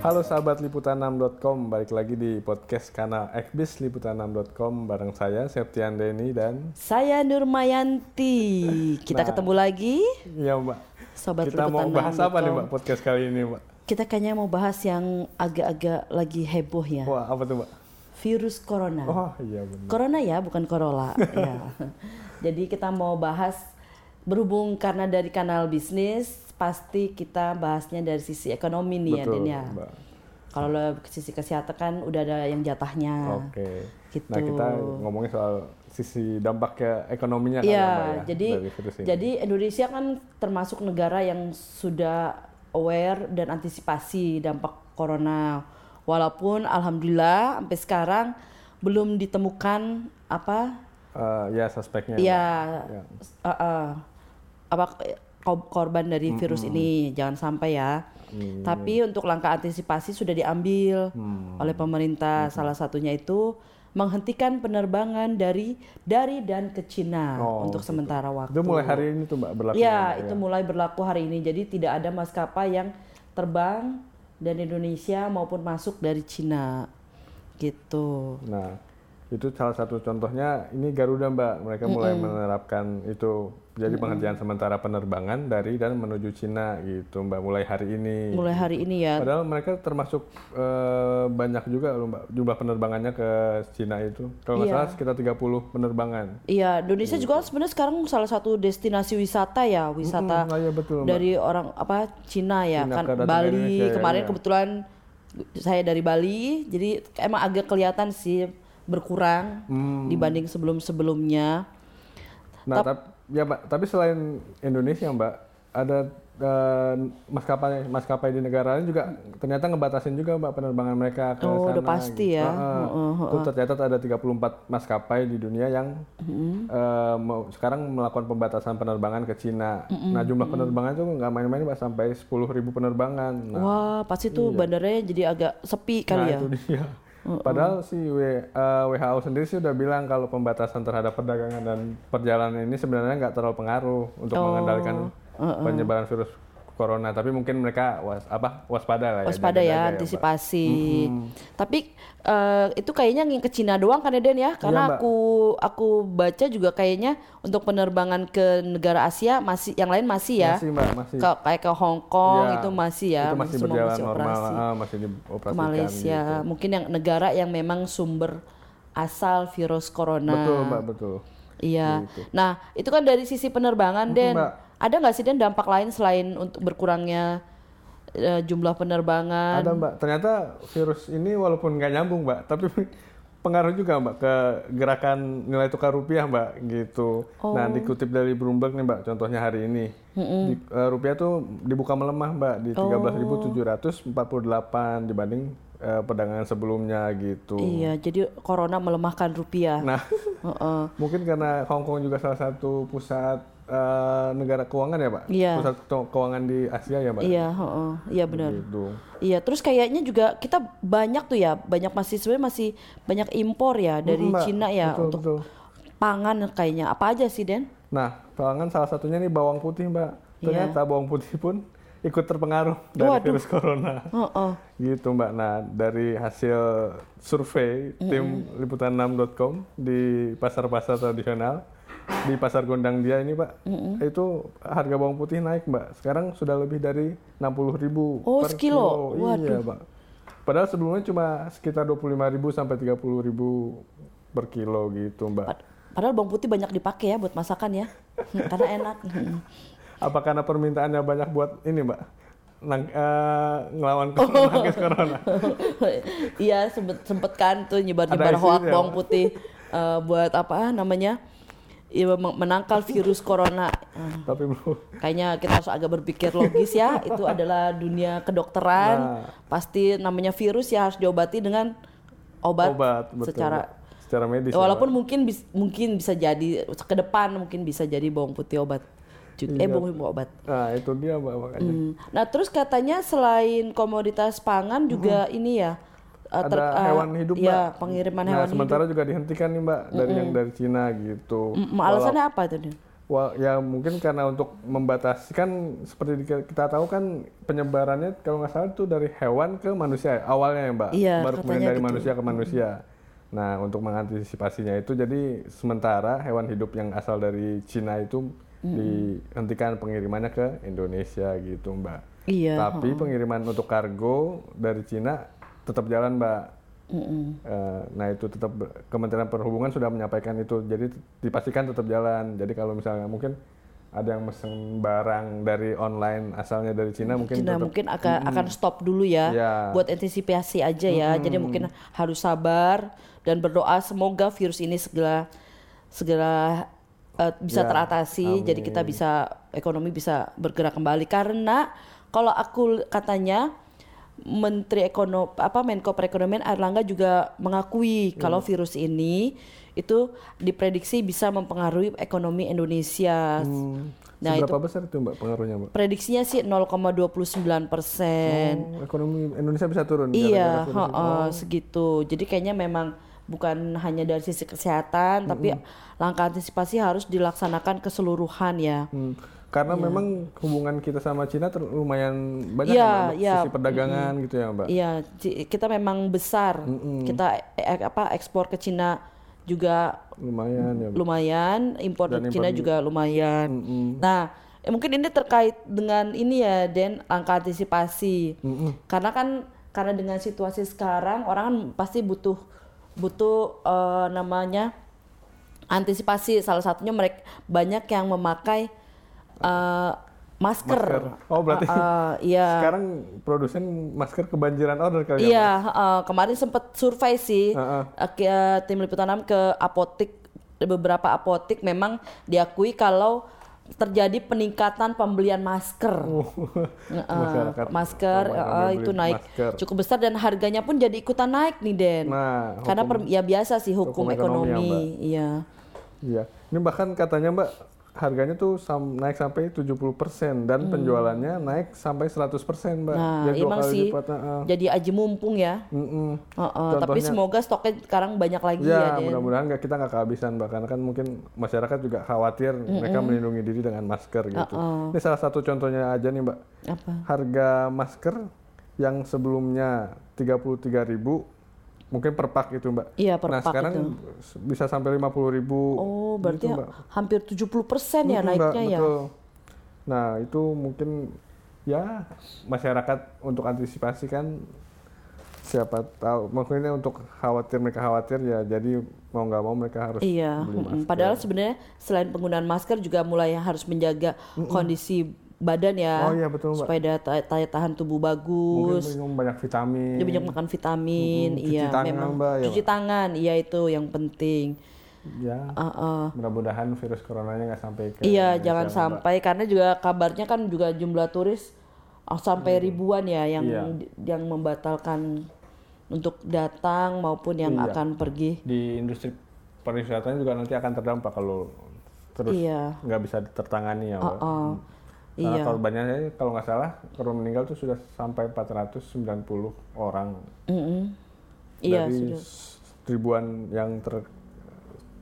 Halo sahabat liputan6.com, balik lagi di podcast kanal Ekbis liputan6.com bareng saya Septian Denny dan Saya Nurmayanti. Kita Nah. ketemu lagi, ya Mbak. sobat Kita mau Liputan bahas apa nih 6.com. Mbak podcast kali ini Mbak? Kita kayaknya mau bahas yang agak-agak lagi heboh ya. Wah apa tuh Mbak? Virus corona. Oh iya benar. Corona ya, bukan Corolla. ya. Jadi kita mau bahas berhubung karena dari kanal bisnis, pasti kita bahasnya dari sisi ekonomi nih ya, Betul Den ya. Mbak. Kalau ke sisi kesehatan kan udah ada yang jatahnya. Oke. Gitu. Nah kita ngomongin soal sisi dampak ke ekonominya Iya, ya, Mbak ya, jadi jadi Indonesia kan termasuk negara yang sudah aware dan antisipasi dampak corona. Walaupun alhamdulillah sampai sekarang belum ditemukan apa Eh, ya suspeknya. ya Ya. uh, uh, apa korban dari virus ini jangan sampai ya. Hmm. Tapi untuk langkah antisipasi sudah diambil oleh pemerintah. Salah satunya itu menghentikan penerbangan dari dari dan ke Cina Oh, untuk sementara waktu. Itu mulai hari ini tuh Mbak berlaku. Ya, itu mulai berlaku hari ini. Jadi tidak ada maskapai yang terbang dari Indonesia maupun masuk dari Cina. Gitu. Nah, itu salah satu contohnya ini Garuda Mbak. Mereka mulai menerapkan itu jadi penghentian sementara penerbangan dari dan menuju Cina gitu Mbak mulai hari ini. Mulai hari ini ya. Padahal mereka termasuk eh, banyak juga loh Mbak jumlah penerbangannya ke Cina itu. Kalau nggak Iya. salah sekitar 30 penerbangan. Iya, Indonesia juga sebenarnya sekarang salah satu destinasi wisata ya, wisata Mm, ah, iya betul Mbak. dari orang apa Cina ya Cina kan Bali Indonesia, ya, kemarin iya. kebetulan saya dari Bali jadi emang agak kelihatan sih berkurang Hmm. dibanding sebelum-sebelumnya Nah, tap- ya Mbak, tapi selain Indonesia Mbak, ada eh, maskapai maskapai di negara lain juga ternyata ngebatasin juga Mbak penerbangan mereka ke Oh, sana. udah pasti ya. Heeh. Itu tercatat ada 34 maskapai di dunia yang eh, mau sekarang melakukan pembatasan penerbangan ke Cina. Nah, jumlah penerbangan itu nggak main-main Mbak sampai 10.000 penerbangan. Nah, wah pasti tuh bandaranya jadi agak sepi kali nah ya itu dia. Padahal si W- eh, WHO sendiri sih udah bilang kalau pembatasan terhadap perdagangan dan perjalanan ini sebenarnya nggak terlalu pengaruh untuk Oh, mengendalikan penyebaran virus corona. Tapi mungkin mereka was apa waspada lah ya. waspada ya Mbak. antisipasi tapi eh, itu kayaknya ke Cina doang kan ya Den ya karena Iya, Mbak. aku aku baca juga kayaknya untuk penerbangan ke negara Asia masih yang lain masih ya Masih mbak masih. Ke- kayak ke Hong Kong Ya, itu masih ya Itu masih semua berjalan masih normal, operasi. ah, masih dioperasikan. Malaysia gitu. mungkin yang negara yang memang sumber asal virus corona Betul mbak betul. iya nah itu kan dari sisi penerbangan Den Mbak. Ada nggak sih Den dampak lain selain untuk berkurangnya eh, jumlah penerbangan Ada mbak. Ternyata virus ini walaupun nggak nyambung mbak, tapi pengaruh juga mbak ke gerakan nilai tukar rupiah mbak gitu. Nah Oh. dikutip dari Bloomberg nih mbak, contohnya hari ini Di- eh, rupiah tuh dibuka melemah mbak di Oh. 13.748 dibanding eh, perdagangan sebelumnya gitu. Iya, jadi corona melemahkan rupiah. Nah Heeh. mungkin karena Hong Kong juga salah satu pusat eh, negara keuangan ya pak, Iya. pusat ke- keuangan di Asia ya mbak. Iya, heeh. Iya benar. Gitu. Iya, terus kayaknya juga kita banyak tuh ya, banyak masih sebenarnya masih banyak impor ya dari Mbak, Cina ya betul, untuk betul. pangan kayaknya. Apa aja sih, Den? Nah, pangan salah satunya nih bawang putih, Mbak. Ternyata bawang putih pun ikut terpengaruh dari Iya. Waduh. virus corona. Heeh. Gitu, Mbak. Nah, dari hasil survei tim liputan6.com di pasar-pasar tradisional di pasar Gondang dia ini, Pak. Itu harga bawang putih naik, Mbak. Sekarang sudah lebih dari 60.000 Oh, per sekilo? kilo. Iya, Pak. Padahal sebelumnya cuma sekitar 25.000 sampai 30.000 per kilo gitu, Mbak. Pad- Padahal bawang putih banyak dipakai ya buat masakan ya. Karena enak. Apa karena permintaannya banyak buat ini, Mbak? Nang, eh, ngelawan Oh. corona, corona. Iya, sempet, sempet kan tuh nyebar-nyebar hoak bawang putih eh, buat apa namanya? Iya, men- menangkal virus corona. Tapi belum. Kayaknya kita harus agak berpikir logis ya. Itu adalah dunia kedokteran. Nah. Pasti namanya virus ya harus diobati dengan obat, Obat, betul. secara secara medis. ya, walaupun Pak. mungkin bis- mungkin bisa jadi ke depan mungkin bisa jadi bawang putih obat. Juga. Eh Iya. bawang putih obat. Nah, itu dia, Mbak, makanya. Hmm. Nah, terus katanya selain komoditas pangan juga ini ya eh, ter- Ada eh, hewan hidup, ya, Mbak. pengiriman nah, hewan sementara juga dihentikan nih, Mbak, dari yang dari Cina gitu. Mm, alasannya apa itu? Den? Wah, ya mungkin karena untuk membatasi kan seperti kita tahu kan penyebarannya kalau nggak salah itu dari hewan ke manusia ya, awalnya ya mbak, Iya, baru kemudian dari gitu. manusia ke manusia. Nah untuk mengantisipasinya itu jadi sementara hewan hidup yang asal dari Cina itu dihentikan pengirimannya ke Indonesia gitu mbak. Iya. Tapi pengiriman untuk kargo dari Cina tetap jalan mbak. Mm-mm. Eh, nah itu tetap Kementerian Perhubungan sudah menyampaikan itu, jadi dipastikan tetap jalan. Jadi kalau misalnya mungkin ada yang mesen barang dari online asalnya dari Cina mungkin Cina tetap mungkin akan akan stop dulu ya Ya. buat antisipasi aja ya. Jadi mungkin harus sabar dan berdoa semoga virus ini segera segera eh, bisa Ya, teratasi. Jadi kita bisa ekonomi bisa bergerak kembali karena kalau aku katanya Menteri Ekonomi apa Menko Perekonomian Erlangga juga mengakui kalau virus ini itu diprediksi bisa mempengaruhi ekonomi Indonesia. Nah, seberapa besar itu mbak pengaruhnya mbak? Prediksinya sih 0,29 persen. Oh, ekonomi Indonesia bisa turun. iya, virus ini. heeh, segitu. Jadi kayaknya memang bukan hanya dari sisi kesehatan, tapi langkah antisipasi harus dilaksanakan keseluruhan ya. Hmm, Karena memang hubungan kita sama Cina lumayan banyak Iya, ya, iya. sisi perdagangan gitu ya mbak. Iya, kita memang besar. Kita e- e- apa ekspor ke Cina juga Lumayan ya mbak. lumayan, impor ke Cina juga lumayan. Nah, eh, mungkin ini terkait dengan ini ya, Den, langkah antisipasi. Karena kan karena dengan situasi sekarang orang kan pasti butuh butuh eh, namanya antisipasi. Salah satunya mereka banyak yang memakai eh, masker. Masker. Oh, berarti Eh, eh, iya. Sekarang produsen masker kebanjiran order kali ya. Iya, heeh. kemarin sempat survei sih Heeh. eh, ke tim liputan 6 ke apotik beberapa apotik memang diakui kalau terjadi peningkatan pembelian masker. Heeh, Masyarakat masker beli itu naik masker. cukup besar dan harganya pun jadi ikutan naik nih Den. Nah, Karena per- ya biasa sih hukum, hukum ekonomi ya, ekonomi, iya. Iya. Ini bahkan katanya Mbak harganya tuh sam- naik sampai 70% dan penjualannya naik sampai 100% Mbak. Hmm. Nah, Jadi emang sih lipat, heeh. jadi aji mumpung ya. Mm-mm. Heeh, tapi Contohnya- semoga stoknya sekarang banyak lagi ya, Ya, mudah-mudahan nggak kita nggak kehabisan Mbak karena kan mungkin masyarakat juga khawatir mereka melindungi diri dengan masker gitu. Ini salah satu contohnya aja nih Mbak. Apa? Harga masker yang sebelumnya 33.000 mungkin per pak itu Mbak. Iya, per nah, pak sekarang itu. bisa sampai 50.000 Oh, berarti gitu, Mbak. hampir 70% ya Mm, Mbak, naiknya ya. betul. Nah, itu mungkin ya masyarakat untuk antisipasi kan siapa tahu maksudnya untuk khawatir mereka khawatir ya jadi mau nggak mau mereka harus Iya, beli masker. padahal sebenarnya selain penggunaan masker juga mulai harus menjaga kondisi badan ya. Oh iya, betul, Mbak. Supaya daya, daya tahan tubuh mungkin bagus. minum banyak vitamin Dia banyak makan vitamin, cuci iya tangan, memang. Mbak, ya, cuci Mbak. tangan, iya itu yang penting. ya Uh-uh. mudah-mudahan virus coronanya nggak sampai ke Iya, Indonesia, jangan Mbak. sampai karena juga kabarnya kan juga jumlah turis ah, sampai ribuan ya yang Iya. yang membatalkan untuk datang maupun yang Iya. akan pergi. di industri pariwisatanya juga nanti akan terdampak kalau terus Iya. nggak bisa tertangani ya Mbak. Uh-uh. Karena Iya. korbannya kalau nggak salah korban meninggal tuh sudah sampai 490 orang Mm-mm. Iya, dari sudah. ribuan yang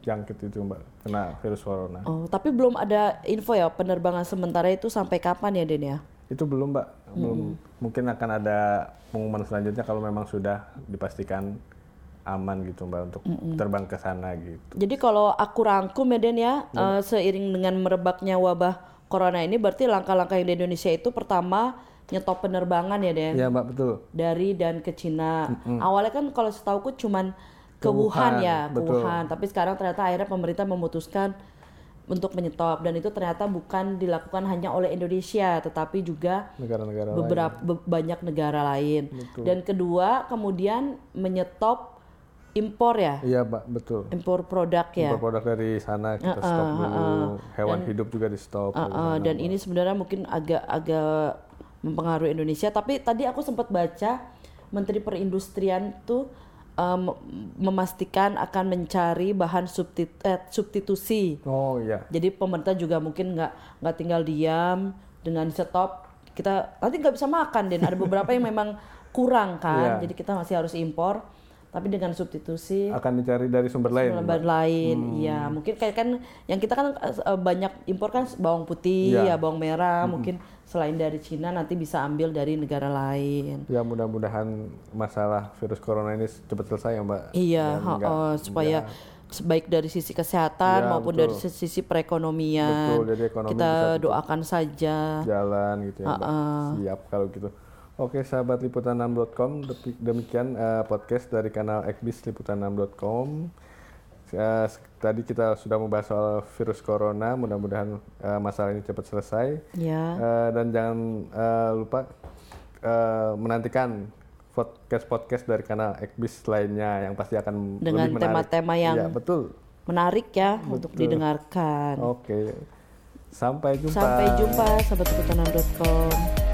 terjangkit itu mbak kena virus corona. Oh, tapi belum ada info ya penerbangan sementara itu sampai kapan ya Den ya? Itu belum mbak, belum mungkin akan ada pengumuman selanjutnya kalau memang sudah dipastikan aman gitu mbak untuk terbang ke sana gitu. Jadi kalau aku rangkum ya Den ya, eh, seiring dengan merebaknya wabah corona ini berarti langkah-langkah yang di Indonesia itu pertama nyetop penerbangan ya Den Iya mbak betul. dari dan ke Cina. Awalnya kan kalau setauku cuman ke, Ke Wuhan, Wuhan, ya, ke betul. Wuhan. Tapi sekarang ternyata akhirnya pemerintah memutuskan untuk menyetop dan itu ternyata bukan dilakukan hanya oleh Indonesia tetapi juga Negara-negara lain. beberapa be- banyak negara lain. Betul. Dan kedua kemudian menyetop impor ya, Iya mbak betul. impor produk ya. Impor produk dari sana kita stop dulu. Hewan hidup juga di stop. Uh, uh, dan ini sebenarnya mungkin agak-agak mempengaruhi Indonesia. Tapi tadi aku sempat baca Menteri Perindustrian tuh um, memastikan akan mencari bahan subtit- eh, substitusi. Oh iya. Jadi pemerintah juga mungkin nggak nggak tinggal diam dengan stop kita nanti nggak bisa makan dan ada beberapa yang memang kurang kan. Iya. Jadi kita masih harus impor. Tapi dengan substitusi Akan dicari dari sumber lain. lembar lain Hmm. iya mungkin kayak kan yang kita kan eh, banyak impor kan bawang putih Iya. ya bawang merah mungkin selain dari Cina nanti bisa ambil dari negara lain Ya mudah-mudahan masalah virus corona ini cepat selesai ya Mbak. iya Dan ha- nggak- oh, supaya baik dari sisi kesehatan Iya, maupun betul. dari sisi perekonomian Betul, jadi ekonomi kita doakan saja jalan gitu ya Mbak. Ha-ha. Siap kalau gitu. Oke sahabat liputan6.com Depi- demikian eh, podcast dari kanal Ekbis liputan6.com. Eh, tadi kita sudah membahas soal virus corona, mudah-mudahan eh, masalah ini cepat selesai. ya Eh, dan jangan eh, lupa eh, menantikan podcast-podcast dari kanal Ekbis lainnya yang pasti akan Dengan tema-tema yang- Iya, betul. menarik ya untuk didengarkan Oke. Sampai jumpa. sampai jumpa sahabat liputan6.com